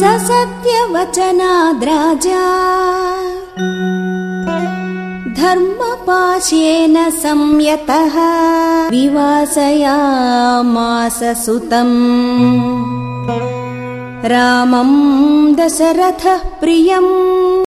सत्यवचनाद्राजा धर्मपाशेन संयतः पिवासयामाससुतम् रामम् दशरथः प्रियम्।